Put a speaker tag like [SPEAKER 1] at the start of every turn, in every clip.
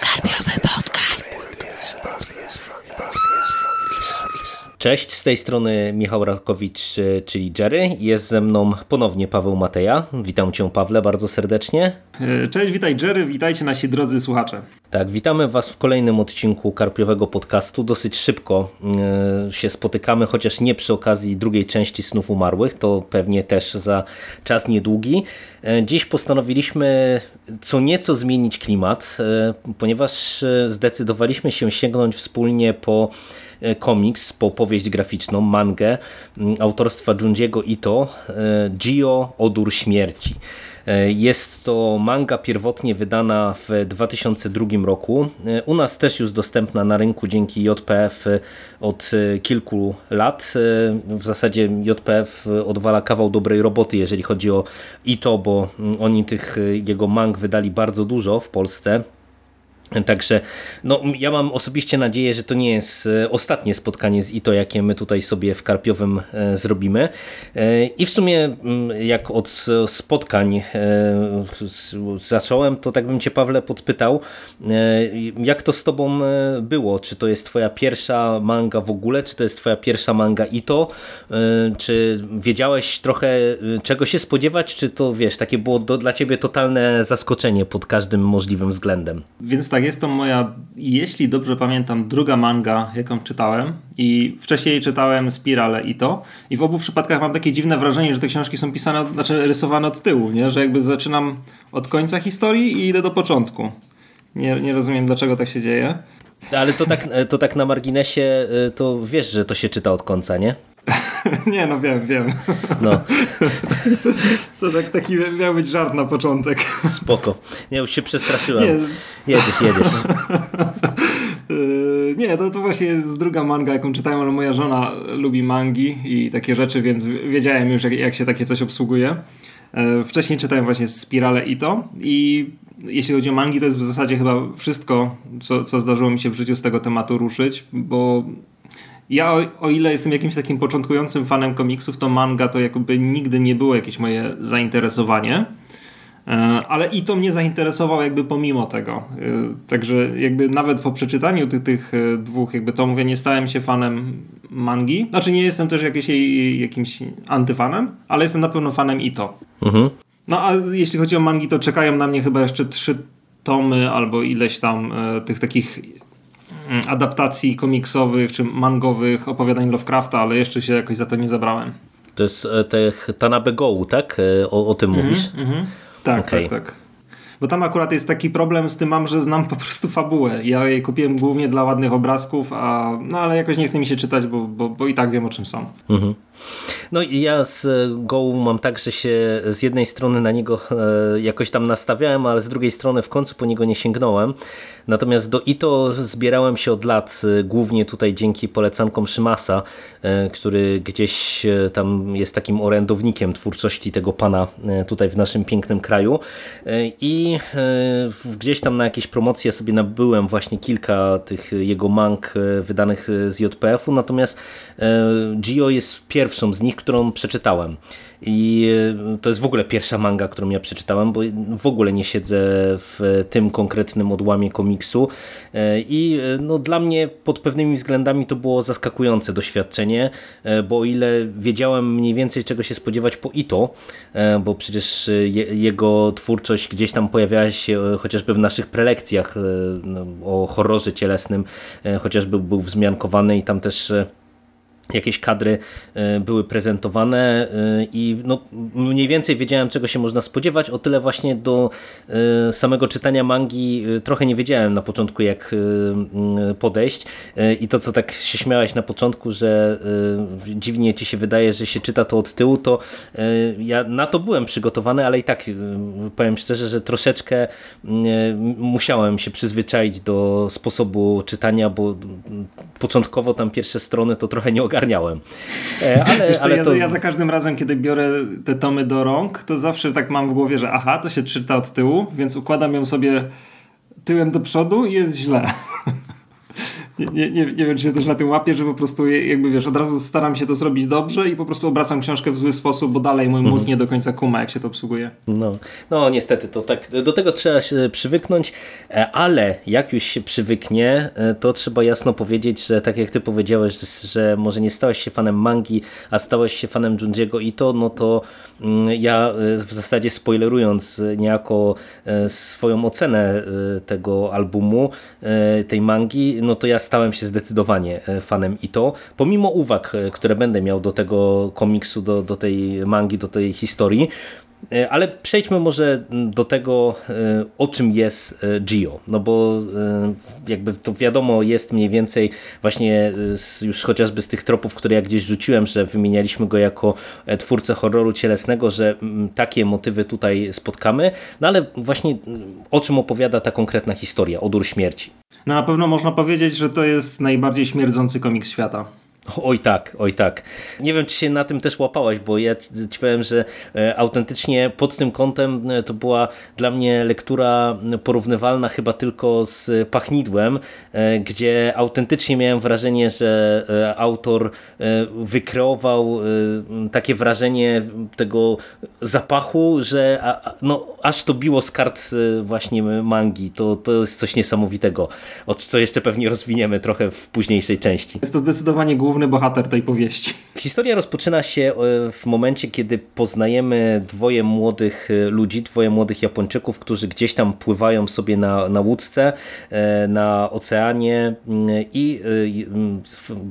[SPEAKER 1] Karpiowy bok. Cześć, z tej strony Michał Rakowicz, e, czyli Jerry. Jest ze mną ponownie Paweł Mateja. Witam Cię, Pawle, bardzo serdecznie.
[SPEAKER 2] E, cześć, witaj Jerry, witajcie nasi drodzy słuchacze.
[SPEAKER 1] Tak, witamy Was w kolejnym odcinku Karpiowego Podcastu. Dosyć szybko e, się spotykamy, chociaż nie przy okazji drugiej części Snów Umarłych, to pewnie też za czas niedługi. Dziś postanowiliśmy co nieco zmienić klimat, ponieważ zdecydowaliśmy się sięgnąć wspólnie po E, komiks, po powieść graficzną, mangę mm, autorstwa Junjiego Ito, e, Gio Odór Śmierci. E, jest to manga pierwotnie wydana w 2002 roku. U nas też już dostępna na rynku dzięki JPF od kilku lat. W zasadzie JPF odwala kawał dobrej roboty, jeżeli chodzi o Ito, bo mm, oni tych jego mang wydali bardzo dużo w Polsce. Także no, ja mam osobiście nadzieję, że to nie jest e, ostatnie spotkanie z Ito, jakie my tutaj sobie w Karpiowym e, zrobimy. E, I w sumie jak od spotkań zacząłem, to tak bym Cię Pawle podpytał, jak to z Tobą było? Czy to jest Twoja pierwsza manga w ogóle? Czy to jest Twoja pierwsza manga Ito? Czy wiedziałeś trochę czego się spodziewać? Czy to wiesz, takie było do, dla Ciebie totalne zaskoczenie pod każdym możliwym względem?
[SPEAKER 2] Więc tak, jest to moja, jeśli dobrze pamiętam, druga manga, jaką czytałem. I wcześniej czytałem Spirale i to. I w obu przypadkach mam takie dziwne wrażenie, że te książki są pisane, znaczy rysowane od tyłu, nie? że jakby zaczynam od końca historii i idę do początku. Nie, nie rozumiem, dlaczego tak się dzieje.
[SPEAKER 1] Ale to tak, to tak na marginesie, y, to wiesz, że to się czyta od końca, nie?
[SPEAKER 2] nie, no wiem, wiem. No. to tak, taki miał być żart na początek.
[SPEAKER 1] Spoko. Nie, już się przestraszyłem. Nie. Jedziesz, jedziesz.
[SPEAKER 2] Nie, to, to właśnie jest druga manga, jaką czytałem, ale moja żona lubi mangi i takie rzeczy, więc wiedziałem już, jak, jak się takie coś obsługuje. Yy, wcześniej czytałem właśnie Spirale i to i jeśli chodzi o mangi, to jest w zasadzie chyba wszystko, co, co zdarzyło mi się w życiu z tego tematu ruszyć, bo ja o, o, ile jestem jakimś takim początkującym fanem komiksów, to manga to jakby nigdy nie było jakieś moje zainteresowanie. E, ale i to mnie zainteresował jakby pomimo tego. E, także jakby nawet po przeczytaniu tych, tych e, dwóch jakby tomów ja nie stałem się fanem mangi. Znaczy nie jestem też jakieś, jakimś antyfanem, ale jestem na pewno fanem i to. Mhm. No a jeśli chodzi o mangi, to czekają na mnie chyba jeszcze trzy tomy albo ileś tam tych takich adaptacji komiksowych czy mangowych opowiadań Lovecrafta, ale jeszcze się jakoś za to nie zabrałem.
[SPEAKER 1] To jest e, te Tanabe Go, tak? E, o, o tym mm -hmm, mówisz? Mm -hmm.
[SPEAKER 2] Tak, okay. tak, tak. Bo tam akurat jest taki problem z tym mam, że znam po prostu fabułę. Ja jej kupiłem głównie dla ładnych obrazków, a no ale jakoś nie chce mi się czytać, bo, bo, bo i tak wiem o czym są. Mhm.
[SPEAKER 1] No i ja z Go mam tak, że się z jednej strony na niego e, jakoś tam nastawiałem, ale z drugiej strony w końcu po niego nie sięgnąłem. Natomiast do Ito zbierałem się od lat, e, głównie tutaj dzięki polecankom Szymasa, e, który gdzieś tam jest takim orędownikiem twórczości tego pana tutaj w naszym pięknym kraju. I gdzieś tam na jakieś promocje sobie nabyłem właśnie kilka tych jego mang wydanych z JPF-u, natomiast Gio jest pierwszą z nich, którą przeczytałem. I e, to jest w ogóle pierwsza manga, którą ja przeczytałem, bo w ogóle nie siedzę w tym konkretnym odłamie komiksu. E, I e, no, dla mnie pod pewnymi względami to było zaskakujące doświadczenie, bo o ile wiedziałem mniej więcej czego się spodziewać po Ito, bo przecież jego twórczość gdzieś tam pojawiała się chociażby w naszych prelekcjach no, o horrorze cielesnym, chociażby był wzmiankowany i tam też jakieś kadry e, były prezentowane e, i no, mniej więcej wiedziałem czego się można spodziewać, o tyle właśnie do e, samego czytania mangi trochę nie wiedziałem na początku jak podejść. I to co tak się śmiałeś na początku, że dziwnie ci się wydaje, że się czyta to od tyłu, to ja na to byłem przygotowany, ale i tak powiem szczerze, że troszeczkę musiałem się przyzwyczaić do sposobu czytania, bo początkowo tam pierwsze strony to trochę nie ogarniałem.
[SPEAKER 2] E, ale, co, ale ja, to... ja za każdym razem, kiedy biorę te tomy do rąk, to zawsze tak mam w głowie, że aha, to się czyta od tyłu, więc układam ją sobie tyłem do przodu i jest źle. nie, nie, nie wiem, czy się też na tym łapię, że po prostu jakby wiesz, od razu staram się to zrobić dobrze i po prostu obracam książkę w zły sposób, bo dalej mój mózg nie do końca kuma, jak się to obsługuje.
[SPEAKER 1] No, no niestety, to tak, do tego trzeba się przywyknąć, e, ale jak już się przywyknie, e, to trzeba jasno powiedzieć, że tak jak ty powiedziałeś, że może nie stałeś się fanem mangi, a stałeś się fanem Junjiego i to, no to mm, ja e, w zasadzie spoilerując niejako swoją ocenę tego albumu, tej mangi, no to ja stałem się zdecydowanie fanem i to, pomimo uwag, które będę miał do tego komiksu, do, do tej mangi, do tej historii, E, ale przejdźmy może do tego, e, o czym jest e, Gio. No bo jakby to wiadomo jest mniej więcej właśnie już chociażby z tych tropów, które ja gdzieś rzuciłem, że wymienialiśmy go jako twórcę horroru cielesnego, że takie motywy tutaj spotkamy. No ale właśnie o czym opowiada ta konkretna historia, Odór Śmierci?
[SPEAKER 2] No na pewno można powiedzieć, że to jest najbardziej śmierdzący komiks świata.
[SPEAKER 1] Oj tak, oj tak. Nie wiem, czy się na tym też łapałaś, bo ja ci powiem, że e, autentycznie pod tym kątem e, to była dla mnie lektura porównywalna chyba tylko z Pachnidłem, e, gdzie autentycznie miałem wrażenie, że autor wykreował takie wrażenie tego zapachu, że no, aż to biło z kart właśnie mangi. To, to jest coś niesamowitego, co jeszcze pewnie rozwiniemy trochę w późniejszej części.
[SPEAKER 2] Jest to zdecydowanie główny główny bohater tej powieści.
[SPEAKER 1] Historia rozpoczyna się e, w momencie, kiedy poznajemy dwoje młodych e, ludzi, dwoje młodych Japończyków, którzy gdzieś tam pływają sobie na, na łódce, e, na oceanie mm, i mm,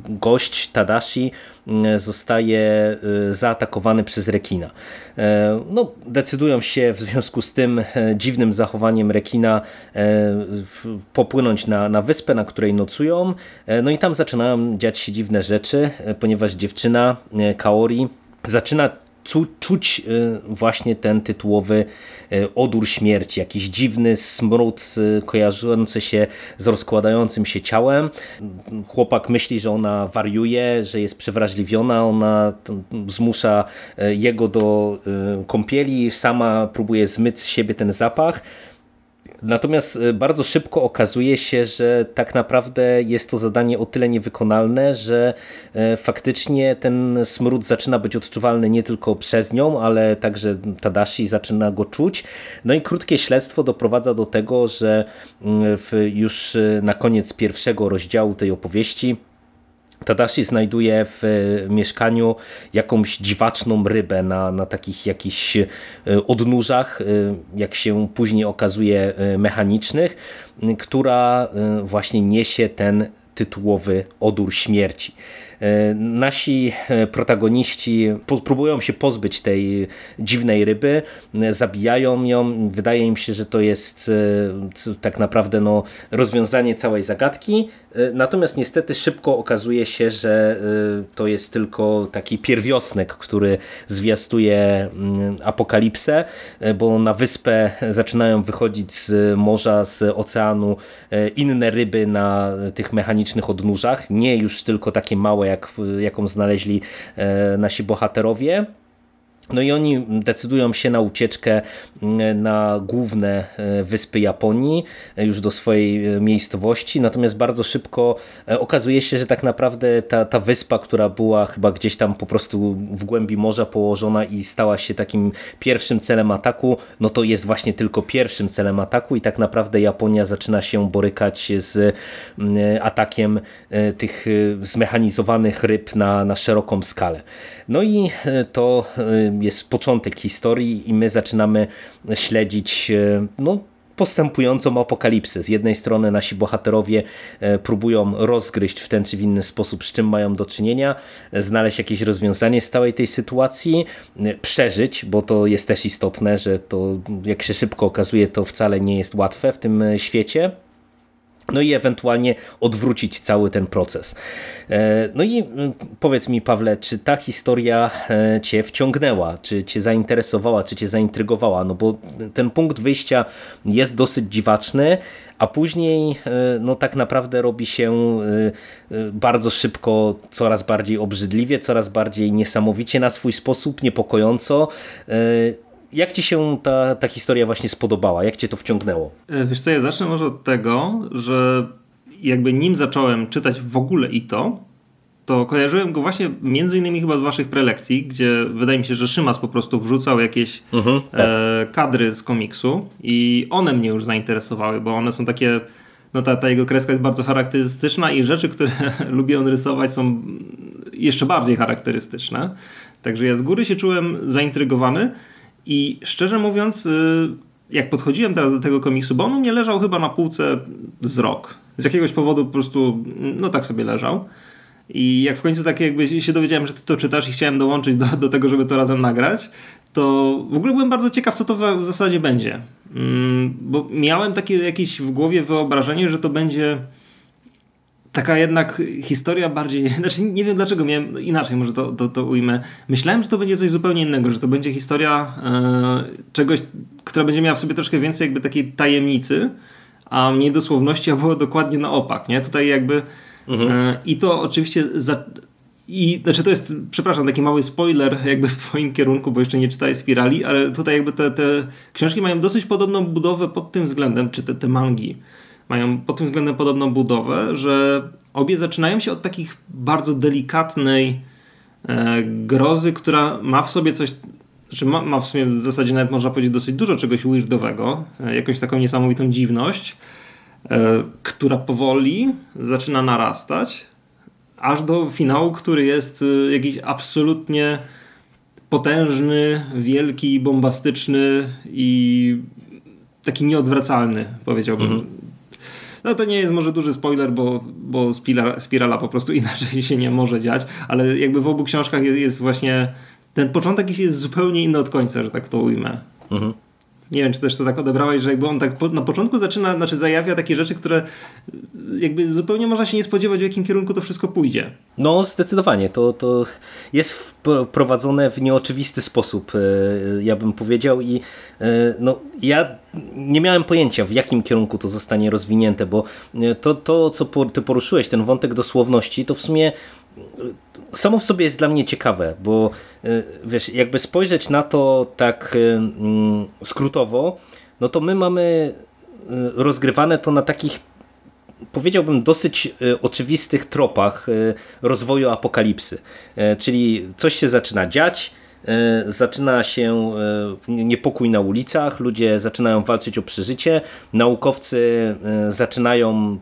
[SPEAKER 1] gość Tadashi zostaje zaatakowany przez rekina. No, decydują się w związku z tym dziwnym zachowaniem rekina popłynąć na, na wyspę, na której nocują, no i tam zaczynają dziać się dziwne rzeczy e, ponieważ dziewczyna e, Kaori zaczyna czuć e, właśnie ten tytułowy odór śmierci, jakiś dziwny smród kojarzący się z rozkładającym się ciałem. Chłopak myśli, że ona wariuje, że jest przewrażliwiona, ona zmusza jego do kąpieli, sama próbuje zmyć z siebie ten zapach. Natomiast e, bardzo szybko okazuje się, że tak naprawdę jest to zadanie o tyle niewykonalne, że e, faktycznie ten smród zaczyna być odczuwalny nie tylko przez nią, ale także Tadashi zaczyna go czuć. No i krótkie śledztwo doprowadza do tego, że mm, już e, na koniec pierwszego rozdziału tej opowieści Tadashi znajduje w e, mieszkaniu jakąś dziwaczną rybę na, na takich jakichś e, odnóżach, e, jak się później okazuje mechanicznych, która właśnie niesie ten tytułowy odór śmierci. E, nasi e, protagoniści próbują się pozbyć tej dziwnej ryby, e, zabijają ją. Wydaje im się, że to jest tak naprawdę no, rozwiązanie całej zagadki. Natomiast niestety szybko okazuje się, że to jest tylko taki pierwiosnek, który zwiastuje mm, apokalipsę, bo na wyspę zaczynają wychodzić z morza, z oceanu inne ryby na tych mechanicznych odnóżach. Nie już tylko takie małe jak, jaką znaleźli e, nasi bohaterowie. No i oni decydują się na ucieczkę mm, na główne e, wyspy Japonii, e, już do swojej miejscowości, natomiast bardzo szybko okazuje się, że tak naprawdę ta, ta wyspa, która była chyba gdzieś tam po prostu w głębi morza położona i stała się takim pierwszym celem ataku, no to jest właśnie tylko pierwszym celem ataku i tak naprawdę Japonia zaczyna się borykać z mm, atakiem tych zmechanizowanych ryb na, na szeroką skalę. No i to jest początek historii i my zaczynamy śledzić no, postępującą apokalipsę. Z jednej strony nasi bohaterowie e, próbują rozgryźć w ten czy w inny sposób, z czym mają do czynienia, e, znaleźć jakieś rozwiązanie z całej tej sytuacji, e, przeżyć, bo to jest też istotne, że to jak się szybko okazuje, to wcale nie jest łatwe w tym świecie. No i ewentualnie odwrócić cały ten proces. E, no i mm, powiedz mi, Pawle, czy ta historia e, Cię wciągnęła, czy Cię zainteresowała, czy Cię zaintrygowała? No bo ten punkt wyjścia jest dosyć dziwaczny, a później e, no tak naprawdę robi się bardzo szybko coraz bardziej obrzydliwie, coraz bardziej niesamowicie na swój sposób, niepokojąco jak ci się ta, ta historia właśnie spodobała? Jak cię to wciągnęło?
[SPEAKER 2] E, wiesz co, ja zacznę może od tego, że jakby nim zacząłem czytać w ogóle Ito, to kojarzyłem go właśnie między innymi chyba z waszych prelekcji, gdzie wydaje mi się, że Szymas po prostu wrzucał jakieś mhm, tak. e, kadry z komiksu i one mnie już zainteresowały, bo one są takie no ta, ta jego kreska jest bardzo charakterystyczna i rzeczy, które lubi on rysować są jeszcze bardziej charakterystyczne. Także ja z góry się czułem zaintrygowany i szczerze mówiąc, y, jak podchodziłem teraz do tego komiksu, bo on mnie leżał chyba na półce z rok. Z jakiegoś powodu po prostu, no tak sobie leżał. I jak w końcu tak jakby się dowiedziałem, że ty to czytasz i chciałem dołączyć do, do tego, żeby to razem nagrać, to w ogóle byłem bardzo ciekaw, co to w zasadzie będzie. Mm, bo miałem takie jakieś w głowie wyobrażenie, że to będzie taka jednak historia bardziej, znaczy nie wiem dlaczego miałem inaczej, może to, to, to ujmę. Myślałem, że to będzie coś zupełnie innego, że to będzie historia e, czegoś, która będzie miała w sobie troszkę więcej jakby takiej tajemnicy, a mniej dosłowności, a było dokładnie na opak, nie? Tutaj jakby mhm. e, i to oczywiście za, i znaczy to jest, przepraszam, taki mały spoiler jakby w twoim kierunku, bo jeszcze nie czytałeś Spirali, ale tutaj jakby te, te książki mają dosyć podobną budowę pod tym względem, czy te, te mangi mają pod tym względem podobną budowę, że obie zaczynają się od takich bardzo delikatnej e, grozy, która ma w sobie coś, znaczy ma, ma w sumie w zasadzie nawet można powiedzieć dosyć dużo czegoś weirdowego, e, jakąś taką niesamowitą dziwność, e, która powoli zaczyna narastać, aż do finału, który jest e, jakiś absolutnie potężny, wielki, bombastyczny i taki nieodwracalny, powiedziałbym. Mhm. No to nie jest może duży spoiler, bo, bo spirala, spirala po prostu inaczej się nie może dziać, ale jakby w obu książkach jest, właśnie ten początek jest zupełnie inny od końca, że tak to ujmę. Mhm nie wiem, czy też to tak odebrałeś, że jakby on tak po, na początku zaczyna, znaczy zajawia takie rzeczy, które jakby zupełnie można się nie spodziewać, w jakim kierunku to wszystko pójdzie.
[SPEAKER 1] No, zdecydowanie. To, to jest wprowadzone w nieoczywisty sposób, e, ja bym powiedział i e, no, ja nie miałem pojęcia, w jakim kierunku to zostanie rozwinięte, bo to, to co ty poruszyłeś, ten wątek dosłowności, to w sumie samo w sobie jest dla mnie ciekawe, bo y, wiesz, jakby spojrzeć na to tak y, mm, skrótowo, no to my mamy y, rozgrywane to na takich powiedziałbym dosyć oczywistych tropach rozwoju apokalipsy. Czyli coś się zaczyna dziać, zaczyna się niepokój na ulicach, ludzie zaczynają walczyć o przeżycie, naukowcy zaczynają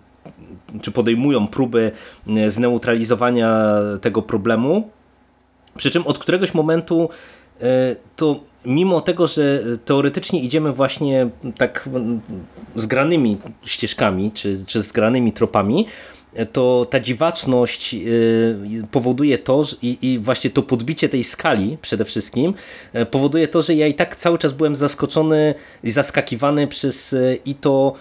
[SPEAKER 1] czy podejmują próby e, zneutralizowania tego problemu. Przy czym od któregoś momentu e, to mimo tego, że teoretycznie idziemy właśnie tak zgranymi ścieżkami, czy, czy zgranymi tropami, to ta dziwaczność y, powoduje to, i, i, właśnie to podbicie tej skali przede wszystkim y, powoduje to, że ja i tak cały czas byłem zaskoczony i zaskakiwany przez y, i to,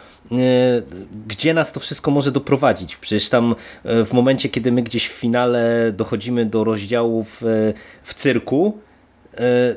[SPEAKER 1] gdzie nas to wszystko może doprowadzić. Przecież tam w momencie, kiedy my gdzieś w finale dochodzimy do rozdziałów w cyrku,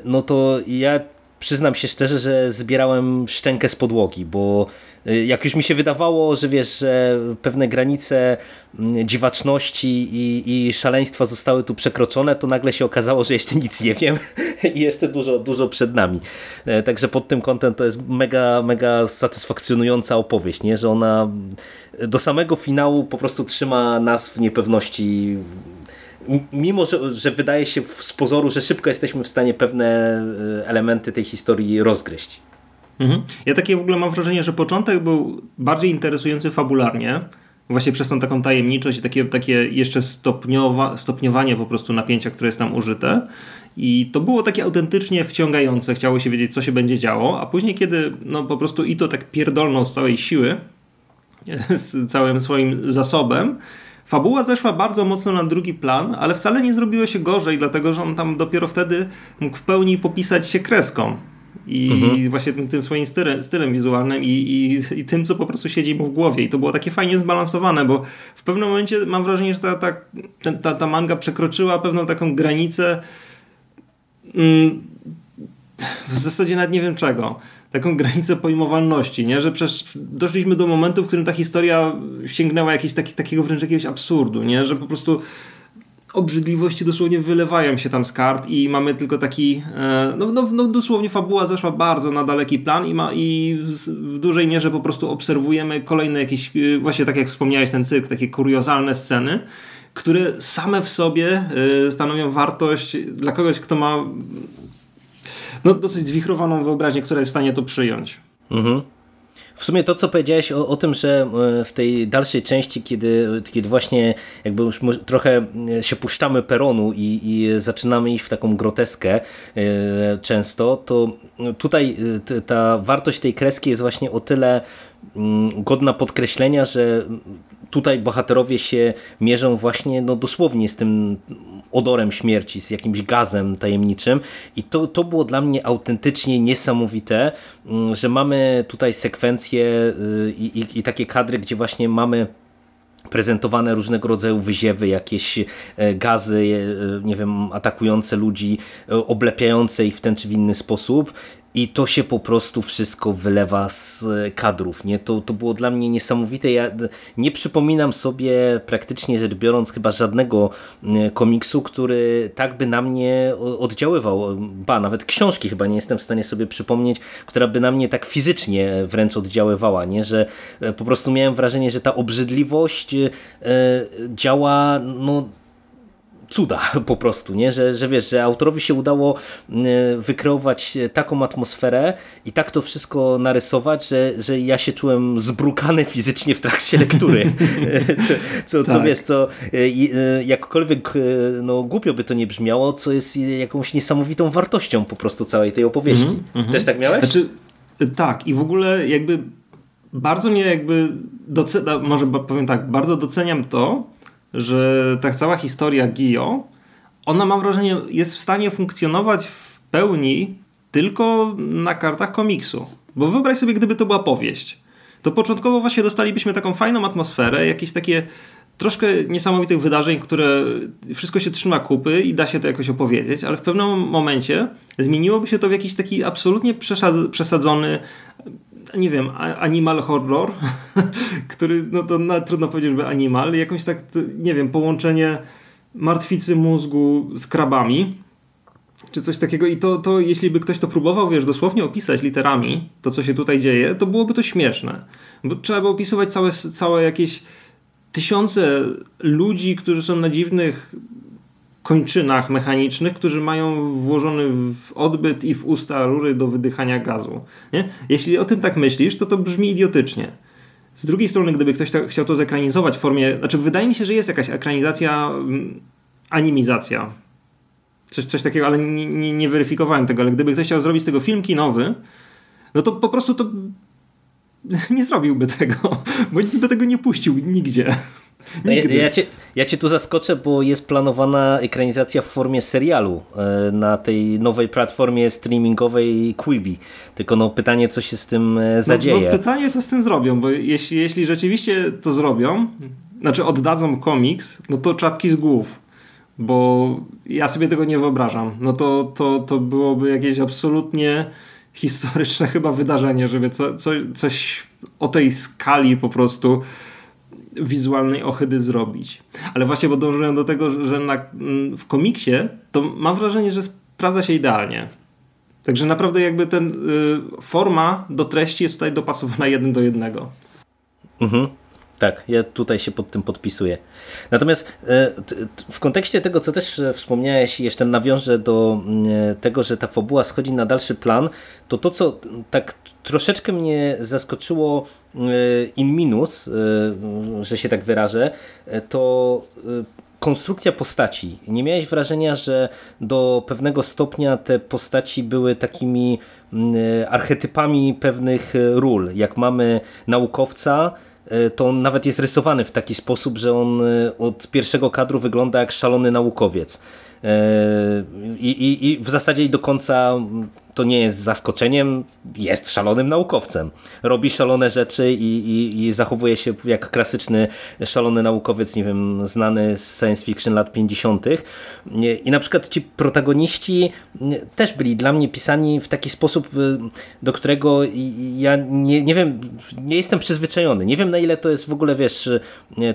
[SPEAKER 1] no to ja przyznam się szczerze, że zbierałem szczękę z podłogi, bo y, jak już mi się wydawało, że wiesz, że pewne granice mm, dziwaczności i, i szaleństwa zostały tu przekroczone, to nagle się okazało, że jeszcze nic nie wiem i jeszcze dużo, dużo przed nami. E, także pod tym kątem to jest mega, mega satysfakcjonująca opowieść, nie? że ona do samego finału po prostu trzyma nas w niepewności mimo, że, że wydaje się z pozoru, że szybko jesteśmy w stanie pewne e, elementy tej historii rozgryźć.
[SPEAKER 2] Mhm. Ja takie w ogóle mam wrażenie, że początek był bardziej interesujący fabularnie, właśnie przez tą taką tajemniczość i takie, takie jeszcze stopniowa, stopniowanie po prostu napięcia, które jest tam użyte. I to było takie autentycznie wciągające, chciało się wiedzieć, co się będzie działo, a później, kiedy no, po prostu i to tak pierdolną z całej siły, z całym swoim zasobem, Fabuła zeszła bardzo mocno na drugi plan, ale wcale nie zrobiło się gorzej, dlatego że on tam dopiero wtedy mógł w pełni popisać się kreską. I mhm. właśnie tym, tym, swoim stylem, stylem wizualnym i, i, i, tym, co po prostu siedzi mu w głowie. I to było takie fajnie zbalansowane, bo w pewnym momencie mam wrażenie, że ta, ta, ta, ta manga przekroczyła pewną taką granicę. Mm, w zasadzie nawet nie wiem czego taką granicę pojmowalności, nie? że przecież doszliśmy do momentu, w którym ta historia sięgnęła jakiegoś taki, takiego wręcz jakiegoś absurdu, nie? że po prostu obrzydliwości dosłownie wylewają się tam z kart i mamy tylko taki, e, no, no, no dosłownie fabuła zeszła bardzo na daleki plan i, ma, i w dużej mierze po prostu obserwujemy kolejne jakieś, e, właśnie tak jak wspomniałeś ten cyrk, takie kuriozalne sceny, które same w sobie e, stanowią wartość dla kogoś, kto ma no, dosyć zwichrowaną wyobraźnię, która jest w stanie to przyjąć. Mhm.
[SPEAKER 1] W sumie to, co powiedziałeś o, o, tym, że e, w tej dalszej części, kiedy, kiedy właśnie jakby już trochę e, się puszczamy peronu i, i zaczynamy iść w taką groteskę e, często, to tutaj ta wartość tej kreski jest właśnie o tyle mm, godna podkreślenia, że tutaj bohaterowie się mierzą właśnie no, dosłownie z tym odorem śmierci, z jakimś gazem tajemniczym. I to, to było dla mnie autentycznie niesamowite, mm, że mamy tutaj sekwencje y, i, i, i takie kadry, gdzie właśnie mamy prezentowane różnego rodzaju wyziewy, jakieś e, gazy, e, nie wiem, atakujące ludzi, e, oblepiające ich w ten czy w inny sposób i to się po prostu wszystko wylewa z kadrów. Nie? To, to było dla mnie niesamowite. Ja nie przypominam sobie praktycznie rzecz biorąc chyba żadnego komiksu, który tak by na mnie oddziaływał. Ba, nawet książki chyba nie jestem w stanie sobie przypomnieć, która by na mnie tak fizycznie wręcz oddziaływała. Nie? Że e, po prostu miałem wrażenie, że ta obrzydliwość e, działa no cuda po prostu, nie? Że, że wiesz, że autorowi się udało mm, wykreować taką atmosferę i tak to wszystko narysować, że, że ja się czułem zbrukany fizycznie w trakcie lektury. co, co, tak. co wiesz, co e, e, jakkolwiek e, no, głupio by to nie brzmiało, co jest jakąś niesamowitą wartością po prostu całej tej opowieści. Mm -hmm. Też tak miałeś?
[SPEAKER 2] Znaczy, tak i w ogóle jakby bardzo mnie jakby może powiem tak, bardzo doceniam to, że ta cała historia Gio, ona mam wrażenie jest w stanie funkcjonować w pełni tylko na kartach komiksu. Bo wyobraź sobie, gdyby to była powieść. To początkowo właśnie dostalibyśmy taką fajną atmosferę, jakieś takie troszkę niesamowitych wydarzeń, które wszystko się trzyma kupy i da się to jakoś opowiedzieć, ale w pewnym momencie zmieniłoby się to w jakiś taki absolutnie przesadzony nie wiem, animal horror, który, no to na, trudno powiedzieć, żeby animal, jakąś tak, nie wiem, połączenie martwicy mózgu z krabami, czy coś takiego i to, to jeśli by ktoś to próbował, wiesz, dosłownie opisać literami, to co się tutaj dzieje, to byłoby to śmieszne. Bo trzeba by opisywać całe, całe jakieś tysiące ludzi, którzy są na dziwnych kończynach mechanicznych, którzy mają włożony w odbyt i w usta rury do wydychania gazu. Nie? Jeśli o tym tak myślisz, to to brzmi idiotycznie. Z drugiej strony, gdyby ktoś chciał to zekranizować w formie, znaczy wydaje mi się, że jest jakaś ekranizacja, mm, animizacja, coś, coś takiego, ale nie, nie, nie weryfikowałem tego, ale gdyby ktoś chciał zrobić z tego film kinowy, no to po prostu to nie zrobiłby tego, bo nikt by tego nie puścił nigdzie.
[SPEAKER 1] No ja, ja, cię, ja cię tu zaskoczę, bo jest planowana ekranizacja w formie serialu e, na tej nowej platformie streamingowej Quibi. Tylko no pytanie, co się z tym e, zadzieje. No,
[SPEAKER 2] no pytanie, co z tym zrobią, bo jeśli, jeśli rzeczywiście to zrobią, znaczy oddadzą komiks, no to czapki z głów. Bo ja sobie tego nie wyobrażam. No to, to, to byłoby jakieś absolutnie historyczne chyba wydarzenie, żeby co, co, coś o tej skali po prostu wizualnej ohydy zrobić. Ale właśnie, bo do tego, że na, w komiksie to mam wrażenie, że sprawdza się idealnie. Także naprawdę jakby ten y, forma do treści jest tutaj dopasowana jeden do jednego.
[SPEAKER 1] Mhm. Tak, ja tutaj się pod tym podpisuję. Natomiast e, w kontekście tego, co też e, wspomniałeś, jeszcze nawiążę do mm, e, tego, że ta fabuła schodzi na dalszy plan, to to, co tak troszeczkę mnie zaskoczyło in minus, że się tak wyrażę, to konstrukcja postaci. Nie miałeś wrażenia, że do pewnego stopnia te postaci były takimi archetypami pewnych ról. Jak mamy naukowca, to on nawet jest rysowany w taki sposób, że on e, od pierwszego kadru wygląda jak szalony naukowiec. E, I, i, i w zasadzie do końca to nie jest zaskoczeniem, jest szalonym naukowcem. Robi szalone rzeczy i, i, i zachowuje się jak klasyczny szalony naukowiec, nie wiem, znany z science fiction lat 50. I na przykład ci protagoniści też byli dla mnie pisani w taki sposób, do którego ja nie, nie wiem, nie jestem przyzwyczajony. Nie wiem na ile to jest w ogóle, wiesz,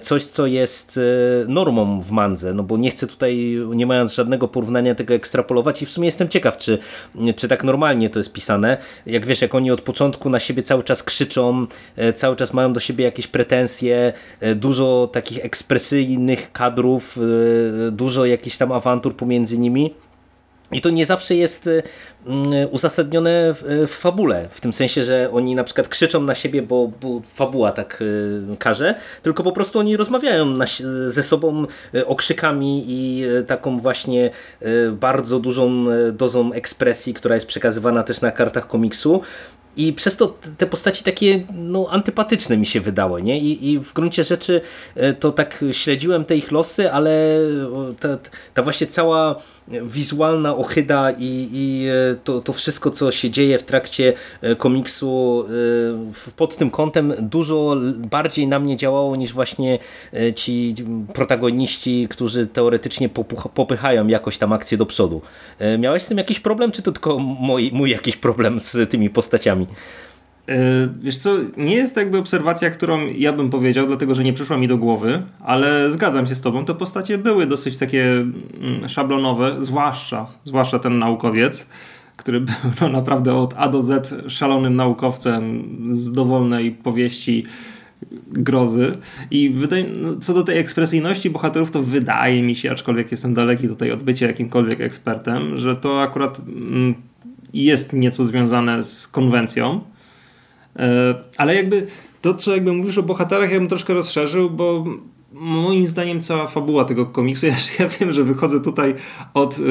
[SPEAKER 1] coś, co jest normą w mandze, no bo nie chcę tutaj, nie mając żadnego porównania tego ekstrapolować i w sumie jestem ciekaw, czy, czy tak normalnie to jest pisane. Jak wiesz, jak oni od początku na siebie cały czas krzyczą, e, cały czas mają do siebie jakieś pretensje, e, dużo takich ekspresyjnych kadrów, e, dużo jakichś tam awantur pomiędzy nimi. I to nie zawsze jest y, mm, uzasadnione w, w, fabule, w tym sensie, że oni na przykład krzyczą na siebie, bo, bo fabuła tak y, każe, tylko po prostu oni rozmawiają na, ze sobą y, okrzykami i taką właśnie bardzo dużą dozą ekspresji, która jest przekazywana też na kartach komiksu, i przez to te postaci takie no, antypatyczne mi się wydały. Nie? I, I w gruncie rzeczy e, to tak śledziłem te ich losy, ale ta, ta właśnie cała wizualna ochyda i, i e, to, to wszystko, co się dzieje w trakcie e, komiksu pod tym kątem dużo bardziej na mnie działało niż właśnie ci protagoniści, którzy teoretycznie popychają jakoś tam akcję do przodu. Miałeś z tym jakiś problem, czy to tylko mój, mój jakiś problem z tymi postaciami?
[SPEAKER 2] E, wiesz co, nie jest to jakby obserwacja, którą ja bym powiedział, dlatego że nie przyszła mi do głowy, ale zgadzam się z tobą, te postacie były dosyć takie mm, szablonowe, zwłaszcza, zwłaszcza ten naukowiec, który był no, naprawdę od A do Z szalonym naukowcem z dowolnej powieści grozy. I wydaje, no, co do tej ekspresyjności bohaterów, to wydaje mi się, aczkolwiek jestem daleki tutaj od bycia jakimkolwiek ekspertem, że to akurat mm, jest nieco związane z konwencją. E, ale jakby to, co jakby mówisz o bohaterach, ja bym troszkę rozszerzył, bo moim zdaniem cała fabuła tego komiksu, ja, ja wiem, że wychodzę tutaj od y,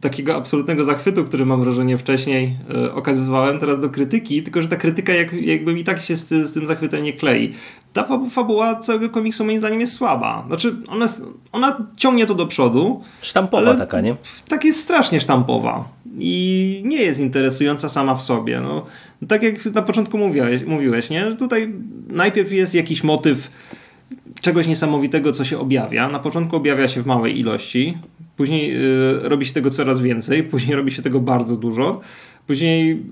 [SPEAKER 2] takiego absolutnego zachwytu, który mam wrażenie wcześniej y, okazywałem, teraz do krytyki, tylko że ta krytyka jak, jakby mi tak się z, z tym zachwytem nie klei. Ta fabuła całego komiksu moim zdaniem jest słaba. Znaczy, ona, ona ciągnie to do przodu.
[SPEAKER 1] Sztampowa taka, nie?
[SPEAKER 2] Tak jest strasznie sztampowa. I nie jest interesująca sama w sobie. No, tak jak na początku mówiłeś, mówiłeś nie? Tutaj najpierw jest jakiś motyw czegoś niesamowitego, co się objawia. Na początku objawia się w małej ilości, później yy, robi się tego coraz więcej, później robi się tego bardzo dużo, później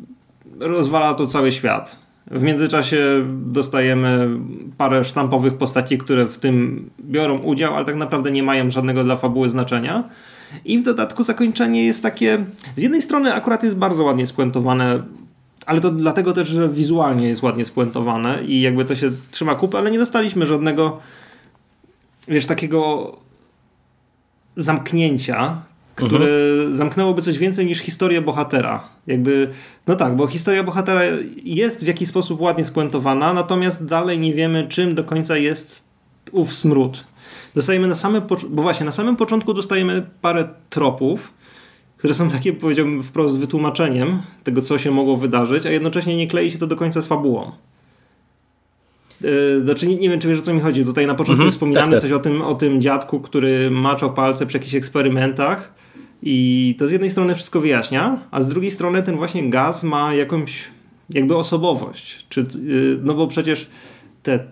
[SPEAKER 2] rozwala to cały świat. W międzyczasie dostajemy parę sztampowych postaci, które w tym biorą udział, ale tak naprawdę nie mają żadnego dla fabuły znaczenia. I w dodatku zakończenie jest takie. Z jednej strony akurat jest bardzo ładnie spuentowane, ale to dlatego też, że wizualnie jest ładnie spuentowane i jakby to się trzyma kupy, ale nie dostaliśmy żadnego wiesz, takiego zamknięcia, które mhm. zamknęłoby coś więcej niż historia bohatera. Jakby, no tak, bo historia bohatera jest w jakiś sposób ładnie spuentowana, natomiast dalej nie wiemy, czym do końca jest ów smród. Dostajemy na samym, bo właśnie na samym początku dostajemy parę tropów, które są takie, powiedziałbym, wprost wytłumaczeniem tego, co się mogło wydarzyć, a jednocześnie nie klei się to do końca z fabułą. Yy, znaczy, nie, nie, wiem, czy wiesz o co mi chodzi. Tutaj na początku mhm, wspominamy tak, tak. coś o tym, o tym dziadku, który maczał palce przy jakichś eksperymentach i to z jednej strony wszystko wyjaśnia, a z drugiej strony ten właśnie gaz ma jakąś jakby osobowość. Czy, yy, no bo przecież te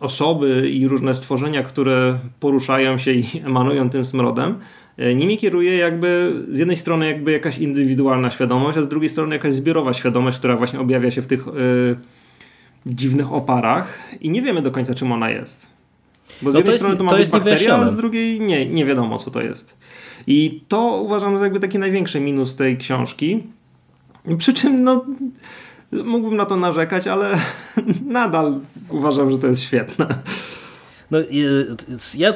[SPEAKER 2] osoby i różne stworzenia, które poruszają się i emanują tym smrodem, yy, nimi kieruje jakby z jednej strony jakby jakaś indywidualna świadomość, a z drugiej strony jakaś zbiorowa świadomość, która właśnie objawia się w tych yy, dziwnych oparach i nie wiemy do końca czym ona jest. Bo z no jednej strony to ma to być bakteria, a z drugiej nie, nie wiadomo co to jest. I to uważam za jakby taki największy minus tej książki. Przy czym no mógłbym na to narzekać, ale nadal uważam, że to jest świetne.
[SPEAKER 1] No, ja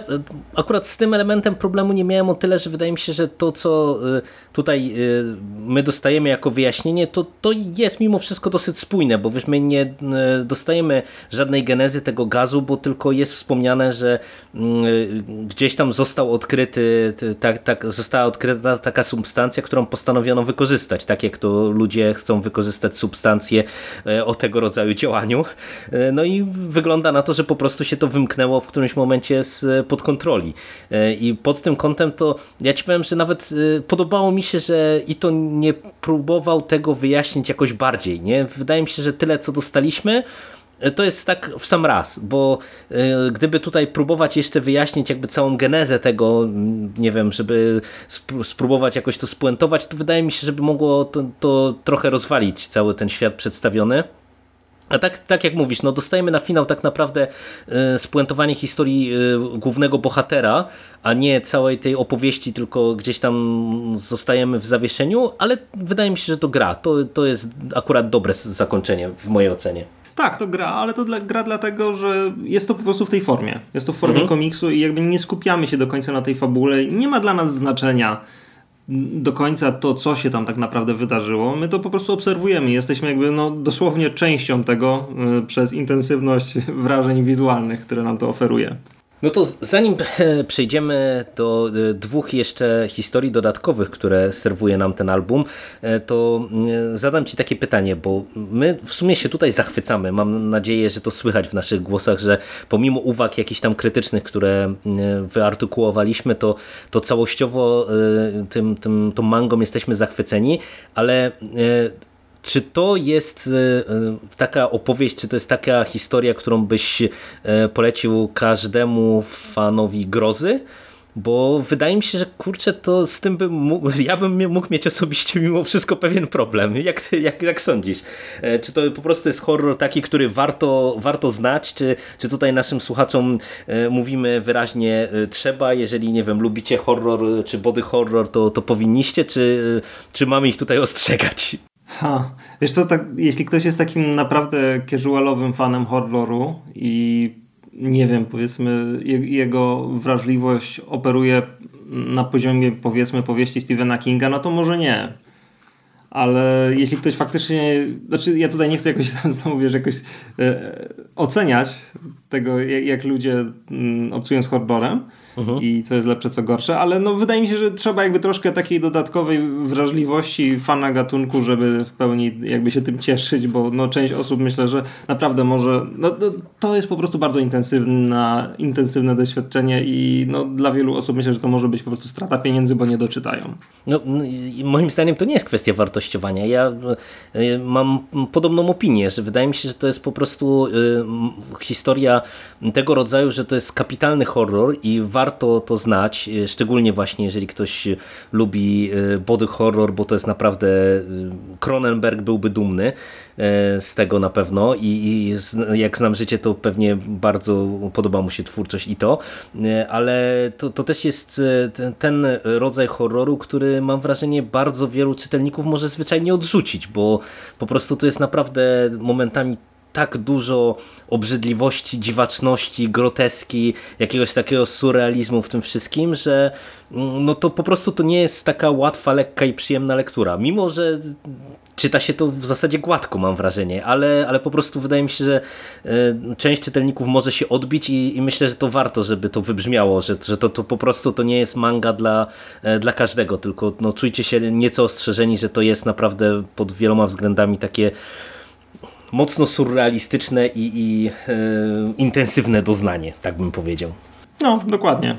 [SPEAKER 1] akurat z tym elementem problemu nie miałem o tyle, że wydaje mi się, że to, co y, tutaj y, my dostajemy jako wyjaśnienie, to, to jest mimo wszystko dosyć spójne, bo my nie y, dostajemy żadnej genezy tego gazu, bo tylko jest wspomniane, że gdzieś tam został odkryty, tak, tak, została odkryta taka substancja, którą postanowiono wykorzystać, tak jak to ludzie chcą wykorzystać substancje o tego rodzaju działaniu. No i wygląda na to, że po prostu się to wymknęło w którymś momencie z pod kontroli. I pod tym kątem to ja ci powiem, że nawet podobało mi się, że i to nie próbował tego wyjaśnić jakoś bardziej. Nie? Wydaje mi się, że tyle co dostaliśmy, to jest tak w sam raz, bo e, gdyby tutaj próbować jeszcze wyjaśnić jakby całą genezę tego, nie wiem, żeby spróbować jakoś to spuentować, to wydaje mi się, żeby mogło to, to trochę rozwalić cały ten świat przedstawiony. A tak, tak jak mówisz, no dostajemy na finał tak naprawdę y, spuentowanie historii y, głównego bohatera, a nie całej tej opowieści, tylko gdzieś tam zostajemy w zawieszeniu, ale wydaje mi się, że to gra. To, to jest akurat dobre zakończenie w mojej ocenie.
[SPEAKER 2] Tak, to gra, ale to dla, gra dlatego, że jest to po prostu w tej formie. Jest to w formie mhm. komiksu i jakby nie skupiamy się do końca na tej fabule. Nie ma dla nas znaczenia do końca to, co się tam tak naprawdę wydarzyło. My to po prostu obserwujemy. Jesteśmy jakby no, dosłownie częścią tego y, przez intensywność wrażeń wizualnych, które nam to oferuje.
[SPEAKER 1] No to zanim e, przejdziemy do e, dwóch jeszcze historii dodatkowych, które serwuje nam ten album, e, to zadam Ci takie pytanie, bo my w sumie się tutaj zachwycamy. Mam nadzieję, że to słychać w naszych głosach, że pomimo uwag jakichś tam krytycznych, które wyartykułowaliśmy, to, to całościowo tym, tym, tą mangą jesteśmy zachwyceni, ale czy to jest e, e, taka opowieść, czy to jest taka historia, którą byś e, polecił każdemu fanowi grozy? Bo wydaje mi się, że kurczę, to z tym bym mógł, ja bym mógł mieć osobiście mimo wszystko pewien problem. Jak, jak, jak sądzisz? Czy to po prostu jest horror taki, który warto, warto znać? Czy, czy tutaj naszym słuchaczom mówimy wyraźnie trzeba, jeżeli nie wiem, lubicie horror czy body horror, to, to powinniście, czy, czy mamy ich tutaj ostrzegać?
[SPEAKER 2] Ha, wiesz co, tak, jeśli ktoś jest takim naprawdę casualowym fanem horroru i nie wiem, powiedzmy, jego wrażliwość operuje na poziomie, powiedzmy, powieści Stephena Kinga, no to może nie. Ale jeśli ktoś faktycznie, znaczy ja tutaj nie chcę jakoś tam znowu, wiesz, jakoś e, oceniać tego, jak, jak ludzie mm, obcują z horrorem, mhm. i co jest lepsze, co gorsze, ale no wydaje mi się, że trzeba jakby troszkę takiej dodatkowej wrażliwości fana gatunku, żeby w pełni jakby się tym cieszyć, bo no część osób myślę, że naprawdę może, no, no to jest po prostu bardzo intensywna, intensywne doświadczenie i no dla wielu osób myślę, że to może być po prostu strata pieniędzy, bo nie doczytają.
[SPEAKER 1] No, moim zdaniem to nie jest kwestia wartościowania. Ja y, mam podobną opinię, że wydaje mi się, że to jest po prostu y, historia tego rodzaju, że to jest kapitalny horror i warto warto to znać, e, szczególnie właśnie jeżeli ktoś lubi e, body horror, bo to jest naprawdę Cronenberg byłby dumny z tego na pewno i, jak znam życie, to pewnie bardzo podoba mu się twórczość i to, ale to, to też jest ten rodzaj horroru, który mam wrażenie bardzo wielu czytelników może zwyczajnie odrzucić, bo po prostu to jest naprawdę momentami tak dużo obrzydliwości, dziwaczności, groteski, jakiegoś takiego surrealizmu w tym wszystkim, że mm, no to po prostu to nie jest taka łatwa, lekka i przyjemna lektura. Mimo, że czyta się to w zasadzie gładko, mam wrażenie, ale, ale po prostu wydaje mi się, że e, część czytelników może się odbić i, i myślę, że to warto, żeby to wybrzmiało, że, że to, to po prostu to nie jest manga dla, e, dla każdego, tylko no, czujcie się nieco ostrzeżeni, że to jest naprawdę pod wieloma względami takie mocno surrealistyczne i, i e, intensywne doznanie, tak bym powiedział.
[SPEAKER 2] No, dokładnie.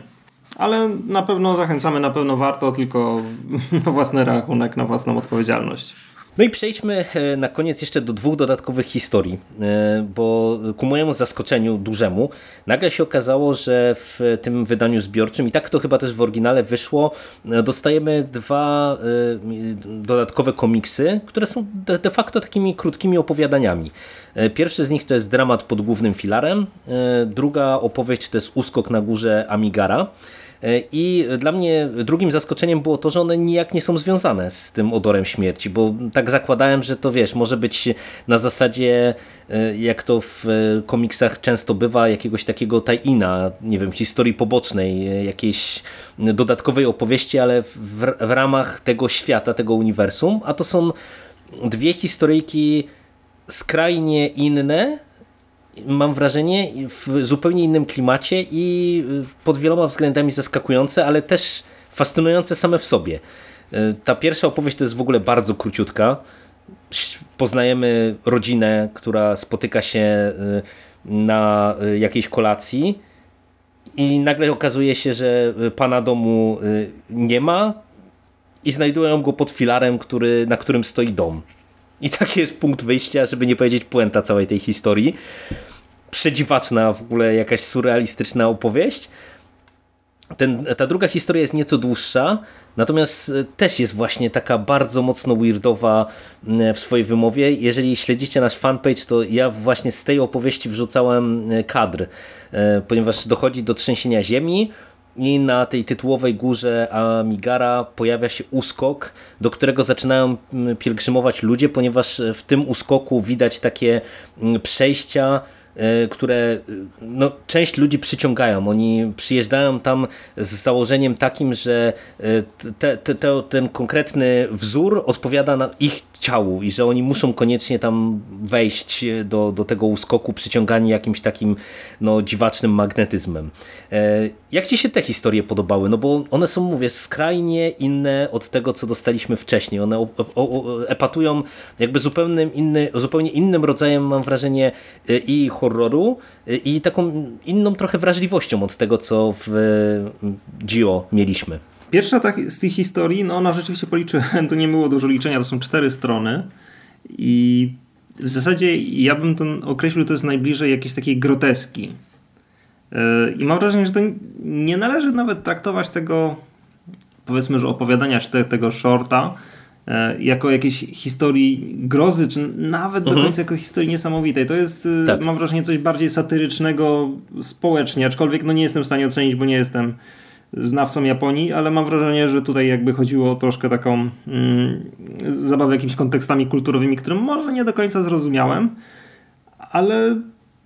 [SPEAKER 2] Ale na pewno zachęcamy, na pewno warto, tylko na własny rachunek, na własną odpowiedzialność.
[SPEAKER 1] No i przejdźmy e, na koniec jeszcze do dwóch dodatkowych historii, e, bo ku mojemu zaskoczeniu dużemu nagle się okazało, że w tym wydaniu zbiorczym, i tak to chyba też w oryginale wyszło, e, dostajemy dwa dodatkowe komiksy, które są de facto takimi krótkimi opowiadaniami. Pierwszy z nich to jest dramat pod głównym filarem, druga opowieść to jest Uskok na górze Amigara. E, I dla mnie drugim zaskoczeniem było to, że one nijak nie są związane z tym odorem śmierci, bo tak zakładałem, że to wiesz, może być na zasadzie, e, jak to w e, komiksach często bywa, jakiegoś takiego tajina, nie wiem, historii pobocznej, jakiejś dodatkowej opowieści, ale w, w ramach tego świata, tego uniwersum, a to są dwie historyjki skrajnie inne, mam wrażenie, w zupełnie innym klimacie i y, pod wieloma względami zaskakujące, ale też fascynujące same w sobie. Y, ta pierwsza opowieść to jest w ogóle bardzo króciutka. Poznajemy rodzinę, która spotyka się y, na jakiejś kolacji i nagle okazuje się, że pana domu nie ma i znajdują go pod filarem, który, na którym stoi dom. I taki jest punkt wyjścia, żeby nie powiedzieć puenta całej tej historii. Przedziwaczna w ogóle jakaś surrealistyczna opowieść. Ten, ta druga historia jest nieco dłuższa, natomiast e, też jest właśnie taka bardzo mocno weirdowa w swojej wymowie. Jeżeli śledzicie nasz fanpage, to ja właśnie z tej opowieści wrzucałem e, kadr, e, ponieważ dochodzi do trzęsienia ziemi, i na tej tytułowej górze Amigara pojawia się uskok, do którego zaczynają pielgrzymować ludzie, ponieważ w tym uskoku widać takie przejścia E, które e, no, część ludzi przyciągają. Oni przyjeżdżają tam z założeniem takim, że e, te, te, te, ten konkretny wzór odpowiada na ich ciału i że oni muszą koniecznie tam wejść do, do tego uskoku przyciągani jakimś takim no, dziwacznym magnetyzmem. Jak Ci się te historie podobały? No bo one są, mówię, skrajnie inne od tego, co dostaliśmy wcześniej. One o, o, epatują jakby zupełnie, inny, zupełnie innym rodzajem, mam wrażenie, i horroru i taką inną trochę wrażliwością od tego, co w Gio mieliśmy.
[SPEAKER 2] Pierwsza z tych historii, no ona rzeczywiście policzyłem, to nie było dużo liczenia, to są cztery strony i w zasadzie ja bym to określił, to jest najbliżej jakiejś takiej groteski. E, I mam wrażenie, że to nie należy nawet traktować tego, powiedzmy, że opowiadania czy te, tego shorta, E, jako jakiejś historii grozy, czy nawet do mhm. końca jako historii niesamowitej. To jest, e, tak. mam wrażenie, coś bardziej satyrycznego społecznie, aczkolwiek no nie jestem w stanie ocenić, bo nie jestem znawcą Japonii, ale mam wrażenie, że tutaj jakby chodziło o troszkę taką mm, zabawę jakimiś kontekstami kulturowymi, które może nie do końca zrozumiałem, ale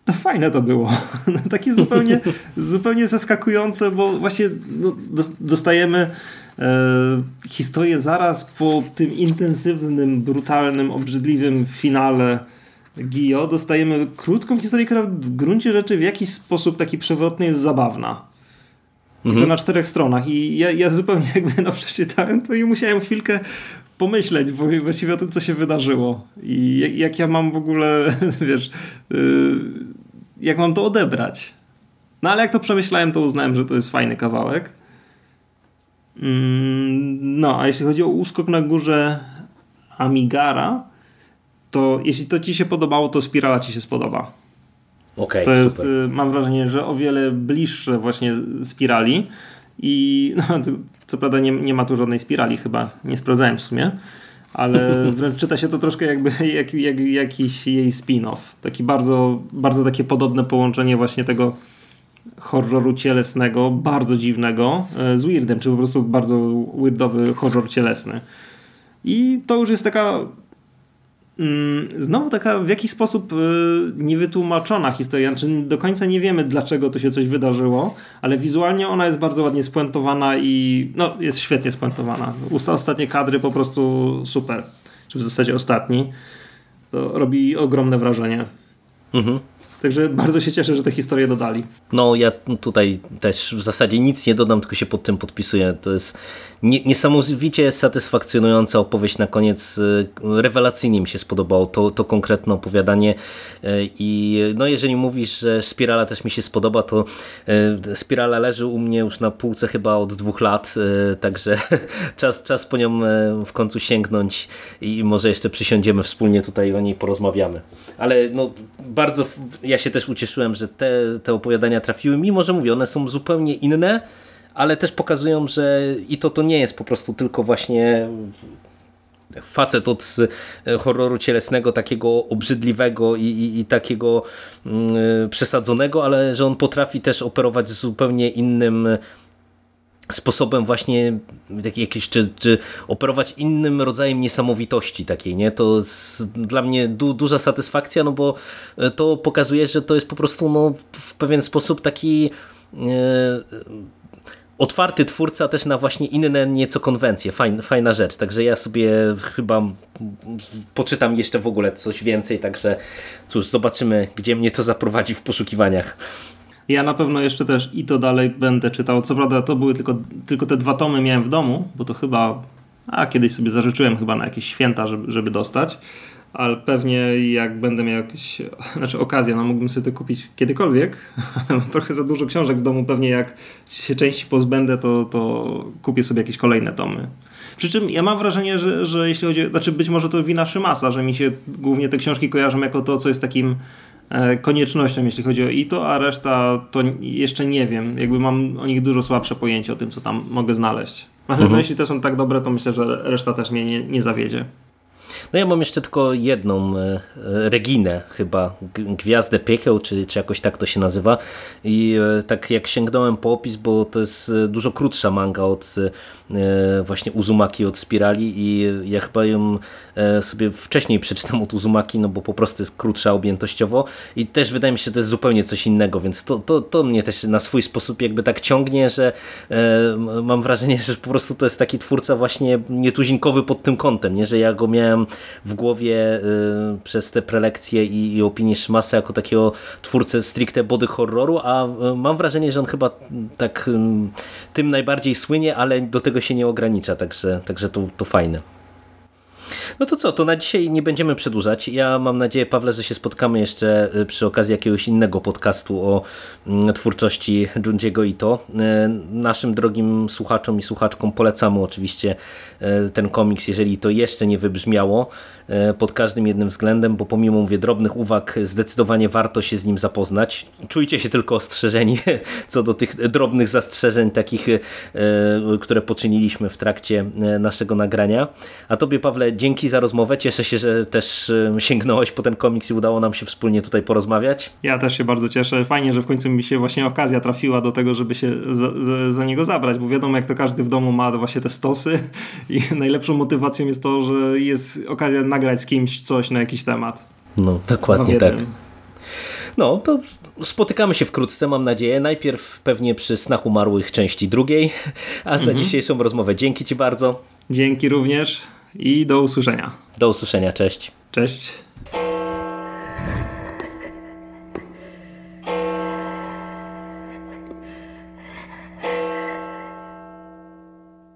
[SPEAKER 2] to fajne to było. Takie zupełnie, zupełnie zaskakujące, bo właśnie no, dostajemy E, historię zaraz po tym intensywnym, brutalnym, obrzydliwym finale Gio dostajemy krótką historię, która w gruncie rzeczy w jakiś sposób taki przewrotny jest zabawna. Mhm. to na czterech stronach. I ja, ja zupełnie jakby no przeczytałem to i musiałem chwilkę pomyśleć właściwie o tym, co się wydarzyło. I jak, jak ja mam w ogóle, wiesz, yy, jak mam to odebrać. No ale jak to przemyślałem, to uznałem, że to jest fajny kawałek. Mm, no, a jeśli chodzi o uskok na górze Amigara, to jeśli to ci się podobało, to Spirala ci się spodoba.
[SPEAKER 1] Okay,
[SPEAKER 2] to jest, super. Y, mam wrażenie, że o wiele bliższe właśnie spirali i no, co prawda nie, nie ma tu żadnej spirali chyba, nie sprawdzałem w sumie, ale wręcz czyta się to troszkę jakby jak, jak, jakiś jej spin-off. Taki bardzo, bardzo takie podobne połączenie właśnie tego horroru cielesnego, bardzo dziwnego, e, z weirdem, czy po prostu bardzo weirdowy horror cielesny. I to już jest taka znowu taka w jakiś sposób e, niewytłumaczona historia. Znaczy do końca nie wiemy, dlaczego to się coś wydarzyło, ale wizualnie ona jest bardzo ładnie spuentowana i no, jest świetnie spuentowana. Ostatnie kadry po prostu super. Czy w zasadzie ostatni. To robi ogromne wrażenie. Mhm. Także bardzo się cieszę, że te historie dodali.
[SPEAKER 1] No ja tutaj też w zasadzie nic nie dodam, tylko się pod tym podpisuję. To jest niesamowicie satysfakcjonująca opowieść na koniec. Y, rewelacyjnie mi się spodobało to, to konkretne opowiadanie y, i no jeżeli mówisz, że Spirala też mi się spodoba, to y, Spirala leży u mnie już na półce chyba od dwóch lat, także czas, czas po nią w końcu sięgnąć i może jeszcze przysiądziemy wspólnie tutaj o niej porozmawiamy. Ale no bardzo ja się też ucieszyłem, że te, te opowiadania trafiły, mimo że mówię, one są zupełnie inne, ale też pokazują, że i to to nie jest po prostu tylko właśnie facet od e, horroru cielesnego, takiego obrzydliwego i, i, i takiego mm, przesadzonego, ale że on potrafi też operować zupełnie innym sposobem właśnie jakieś, czy, czy operować innym rodzajem niesamowitości takiej, nie? To dla mnie du, duża satysfakcja, no bo e, to pokazuje, że to jest po prostu no, w pewien sposób taki e, otwarty twórca też na właśnie inne nieco konwencje. Fajna, fajna rzecz, także ja sobie chyba poczytam jeszcze w ogóle coś więcej, także cóż, zobaczymy, gdzie mnie to zaprowadzi w poszukiwaniach.
[SPEAKER 2] Ja na pewno jeszcze też i to dalej będę czytał. Co prawda to były tylko, tylko te dwa tomy miałem w domu, bo to chyba, a kiedyś sobie zażyczyłem chyba na jakieś święta, żeby, żeby dostać. Ale pewnie jak będę miał jakieś, znaczy okazję, no mógłbym sobie to kupić kiedykolwiek. Trochę za dużo książek w domu, pewnie jak się części pozbędę, to, to kupię sobie jakieś kolejne tomy. Przy czym ja mam wrażenie, że, że jeśli chodzi, znaczy być może to wina Szymasa, że mi się głównie te książki kojarzą jako to, co jest takim e, koniecznością, jeśli chodzi o ITO, a reszta to jeszcze nie wiem. Jakby mam o nich dużo słabsze pojęcie o tym, co tam mogę znaleźć. Ale mhm. jeśli te są tak dobre, to myślę, że reszta też mnie nie, nie zawiedzie.
[SPEAKER 1] No ja mam jeszcze tylko jedną e, e, Reginę chyba, Gwiazdę Piekieł, czy, czy jakoś tak to się nazywa i e, tak jak sięgnąłem po opis, bo to jest dużo krótsza manga od właśnie Uzumaki, od Spirali i ja chyba ją sobie wcześniej przeczytam od Uzumaki, no bo po prostu jest krótsza objętościowo i też wydaje mi się, że to jest zupełnie coś innego, więc to, to, to mnie też na swój sposób jakby tak ciągnie, że mam wrażenie, że po prostu to jest taki twórca właśnie nietuzinkowy pod tym kątem, nie? że ja go miałem w głowie y, przez te prelekcje i, i Szmasa jako takiego twórcę stricte body horroru, a y, mam wrażenie, że on chyba tak y, tym najbardziej słynie, ale do tego się nie ogranicza, także, także to, to fajne. No to co, to na dzisiaj nie będziemy przedłużać. Ja mam nadzieję, Pawle, że się spotkamy jeszcze y, przy okazji jakiegoś innego podcastu o mm, twórczości Junjiego Ito. Y, naszym drogim słuchaczom i słuchaczkom polecamy oczywiście y, ten komiks, jeżeli to jeszcze nie wybrzmiało pod każdym jednym względem, bo pomimo mówię drobnych uwag, zdecydowanie warto się z nim zapoznać. Czujcie się tylko ostrzeżeni co do tych drobnych zastrzeżeń takich, które poczyniliśmy w trakcie naszego nagrania. A tobie, Pawle, dzięki za rozmowę. Cieszę się, że też sięgnąłeś po ten komiks i udało nam się wspólnie tutaj porozmawiać.
[SPEAKER 2] Ja też się bardzo cieszę. Fajnie, że w końcu mi się właśnie okazja trafiła do tego, żeby się za, za, za niego zabrać, bo wiadomo, jak to każdy w domu ma właśnie te stosy i najlepszą motywacją jest to, że jest okazja nagrać z kimś coś na jakiś temat.
[SPEAKER 1] No, dokładnie tak. No, to spotykamy się wkrótce, mam nadzieję. Najpierw pewnie przy Snach Umarłych części drugiej, a za mhm. dzisiejszą rozmowę dzięki Ci bardzo.
[SPEAKER 2] Dzięki również i do usłyszenia.
[SPEAKER 1] Do usłyszenia, cześć.
[SPEAKER 2] Cześć.